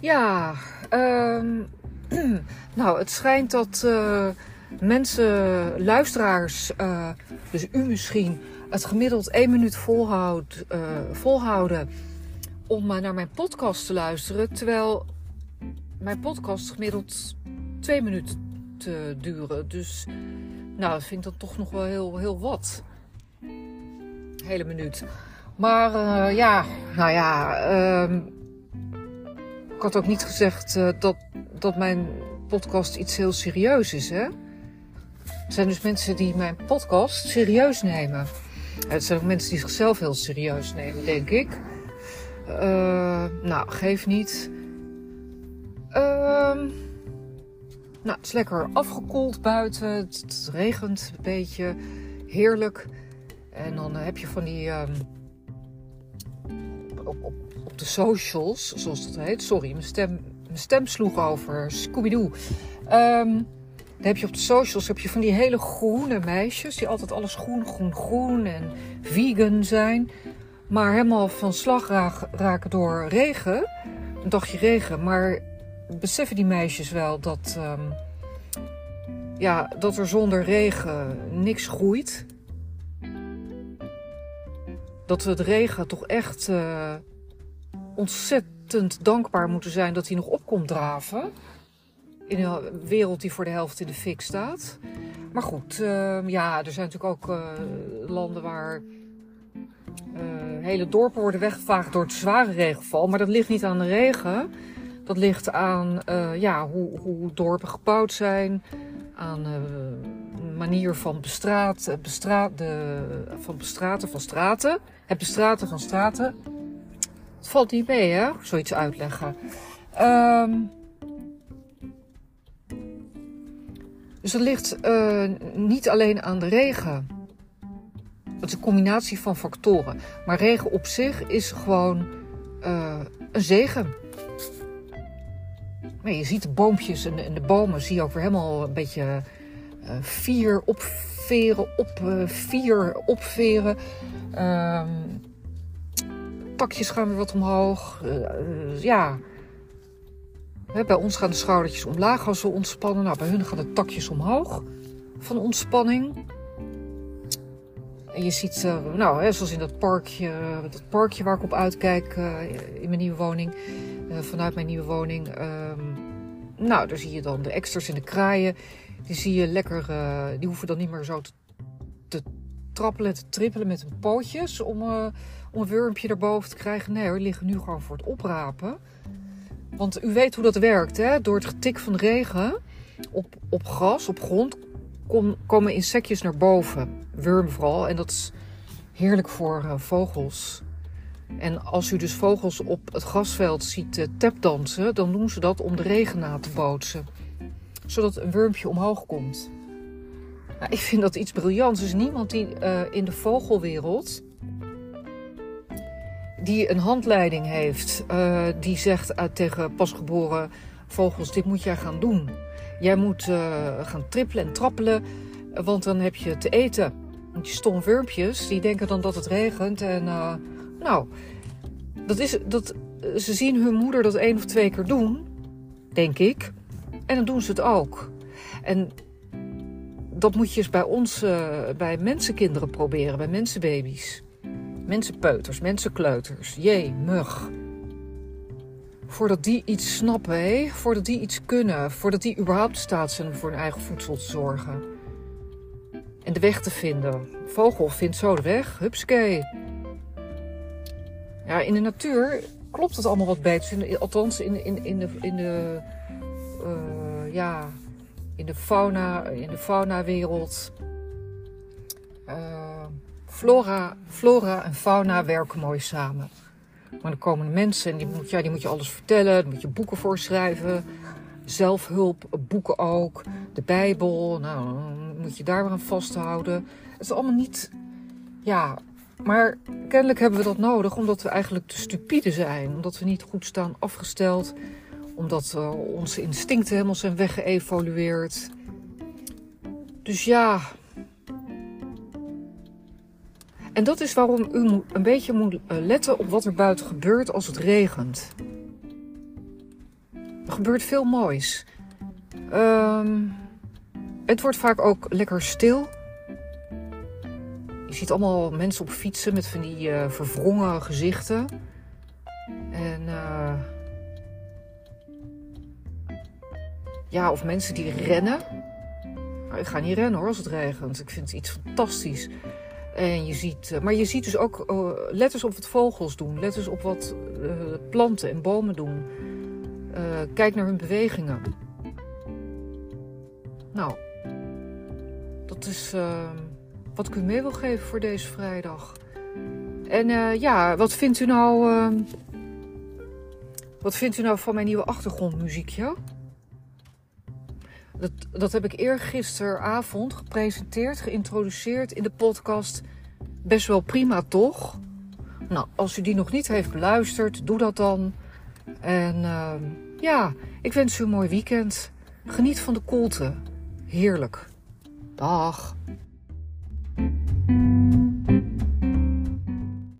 Ja, ehm, nou, het schijnt dat uh, mensen, luisteraars, uh, dus u misschien, het gemiddeld één minuut volhoudt, uh, volhouden om naar mijn podcast te luisteren. Terwijl mijn podcast gemiddeld twee minuten te duren. Dus nou, dat vind ik dan toch nog wel heel, heel wat. Hele minuut. Maar ja, nou ja, uh, ik had ook niet gezegd uh, dat, dat mijn podcast iets heel serieus is, hè? Er zijn dus mensen die mijn podcast serieus nemen. Het zijn ook mensen die zichzelf heel serieus nemen, denk ik. Uh, nou, geef niet. Ehm nou, het is lekker afgekoeld buiten. Het, regent een beetje. Heerlijk. En dan heb je van die. Um, op, de socials, zoals dat heet. Sorry, mijn stem, mijn stem sloeg over. Scooby-Doo. Um, dan heb je op de socials heb je van die hele groene meisjes. Die altijd alles groen, groen, groen en vegan zijn. Maar helemaal van slag raken door regen. Een dagje regen. Maar beseffen die meisjes wel dat, um, ja, dat er zonder regen niks groeit. Dat we het regen toch echt uh, ontzettend dankbaar moeten zijn dat hij nog op komt draven. In een wereld die voor de helft in de fik staat. Maar goed, uh, ja, er zijn natuurlijk ook uh, landen waar hele dorpen worden weggevaagd door het zware regenval. Maar dat ligt niet aan de regen. Dat ligt aan uh, ja, hoe, hoe dorpen gebouwd zijn, aan uh, manier van bestraat, bestraat, de, van bestraten van straten. Het bestraten van straten. Het valt niet mee, hè? Zoiets uitleggen. Um, dus dat ligt niet alleen aan de regen. Het is een combinatie van factoren. Maar regen op zich is gewoon een zegen. Maar je ziet de boompjes en de, en de, bomen, zie je ook weer helemaal een beetje uh, vier opveren, op uh, vier opveren. Um, takjes gaan weer wat omhoog. Uh, ja. bij ons gaan de schoudertjes omlaag als we ontspannen. Nou, bij hun gaan de takjes omhoog van ontspanning. En je ziet, nou, zoals in dat parkje, dat parkje waar ik op uitkijk in mijn nieuwe woning vanuit mijn nieuwe woning. Um, nou, daar zie je dan de extras in de kraaien. Die zie je lekker, uh, die hoeven dan niet meer zo te, trappelen, te trippelen met hun pootjes om, uh, om een wurmpje erboven te krijgen. Nee, die liggen nu gewoon voor het oprapen. Want u weet hoe dat werkt, hè? Door het getik van regen op, op gras, op grond, kom, komen insectjes naar boven. Wurmen vooral. En dat is heerlijk voor uh, vogels. En als u dus vogels op het grasveld ziet uh, tapdansen, dan doen ze dat om de regen na te bootsen. Zodat een wurmpje omhoog komt. Nou, ik vind dat iets briljants. Er is niemand die uh, in de vogelwereld die een handleiding heeft, uh, die zegt tegen pasgeboren vogels: dit moet jij gaan doen. Jij moet gaan trippelen en trappelen, want dan heb je te eten. Want die stom wurmpjes, die denken dan dat het regent en nou, dat is, dat, ze zien hun moeder dat één of twee keer doen, denk ik. En dan doen ze het ook. En dat moet je eens bij ons, uh, bij mensenkinderen proberen, bij mensenbaby's. Mensenpeuters, mensenkleuters. Jee, mug. Voordat die iets snappen, hé? voordat die iets kunnen, voordat die überhaupt staat zijn om voor hun eigen voedsel te zorgen. En de weg te vinden. Vogel vindt zo de weg, hupskee. Ja, in de natuur klopt het allemaal wat beter. althans, in, in, in de, in de, uh, ja, in de fauna, in de faunawereld. Uh, flora, flora en fauna werken mooi samen. Maar dan komen mensen en die moet, ja, die moet je alles vertellen. Daar moet je boeken voor schrijven. Zelfhulp, boeken ook. De Bijbel. Nou, moet je daar weer aan vasthouden. Het is allemaal niet ja, maar kennelijk hebben we dat nodig omdat we eigenlijk te stupide zijn. Omdat we niet goed staan afgesteld. Omdat uh, onze instincten helemaal zijn weggeëvolueerd. Dus ja. En dat is waarom u een beetje moet eh, letten op wat er buiten gebeurt als het regent. gebeurt veel moois. Ehm, het wordt vaak ook lekker stil. Je ziet allemaal mensen op fietsen met van die uh, verwrongen gezichten. En uh, ja, of mensen die rennen. Nou, ik ga niet rennen hoor als het regent. Ik vind het iets fantastisch. En je ziet, maar je ziet dus ook uh, letters op wat vogels doen, letters op wat planten en bomen doen. kijk naar hun bewegingen. Nou, dat is uh, wat ik u mee wil geven voor deze vrijdag. En uh, ja, wat vindt u nou. Uh, wat vindt u nou van mijn nieuwe achtergrondmuziekje? Dat, dat heb ik eergisteravond gepresenteerd, geïntroduceerd in de podcast. Best wel prima, toch? Nou, als u die nog niet heeft beluisterd, doe dat dan. En ehm, ja, ik wens u een mooi weekend. Geniet van de koelte. Heerlijk. Dag. thank you